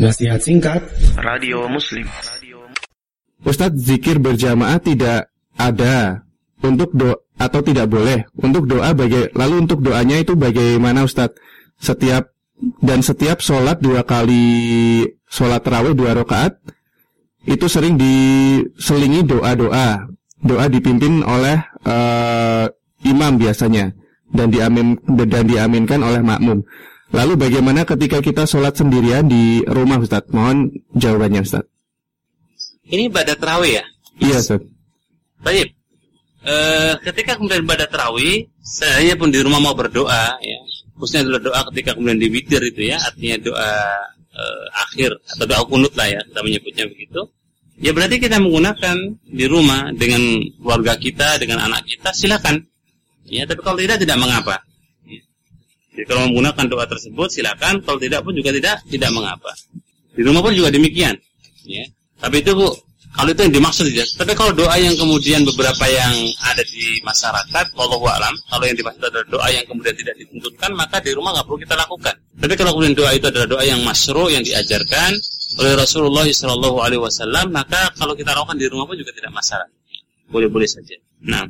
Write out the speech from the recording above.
Nasihat singkat. Radio Muslim. Ustadz zikir berjamaah tidak ada untuk do atau tidak boleh untuk doa baga lalu untuk doanya itu bagaimana Ustadz? Setiap dan setiap sholat dua kali sholat terawih dua rakaat itu sering diselingi doa-doa. Doa dipimpin oleh uh, imam biasanya dan diamin dan diaminkan oleh makmum Lalu bagaimana ketika kita sholat sendirian di rumah Ustaz? Mohon jawabannya Ustaz. Ini ibadah terawih ya? Iya Ustaz. Baik. E, ketika kemudian ibadah terawih, saya pun di rumah mau berdoa ya. Khususnya adalah doa ketika kemudian di witir itu ya, artinya doa e, akhir atau doa kunut lah ya, kita menyebutnya begitu. Ya berarti kita menggunakan di rumah dengan keluarga kita, dengan anak kita, silakan. Ya, tapi kalau tidak tidak mengapa. Jadi kalau menggunakan doa tersebut silakan, kalau tidak pun juga tidak tidak mengapa. Di rumah pun juga demikian. Ya. Tapi itu bu, kalau itu yang dimaksud tidak. Tapi kalau doa yang kemudian beberapa yang ada di masyarakat, kalau alam, kalau yang dimaksud adalah doa yang kemudian tidak ditentukan, maka di rumah nggak perlu kita lakukan. Tapi kalau kemudian doa itu adalah doa yang masyru yang diajarkan oleh Rasulullah Shallallahu Alaihi Wasallam, maka kalau kita lakukan di rumah pun juga tidak masalah. Boleh-boleh saja. Nah.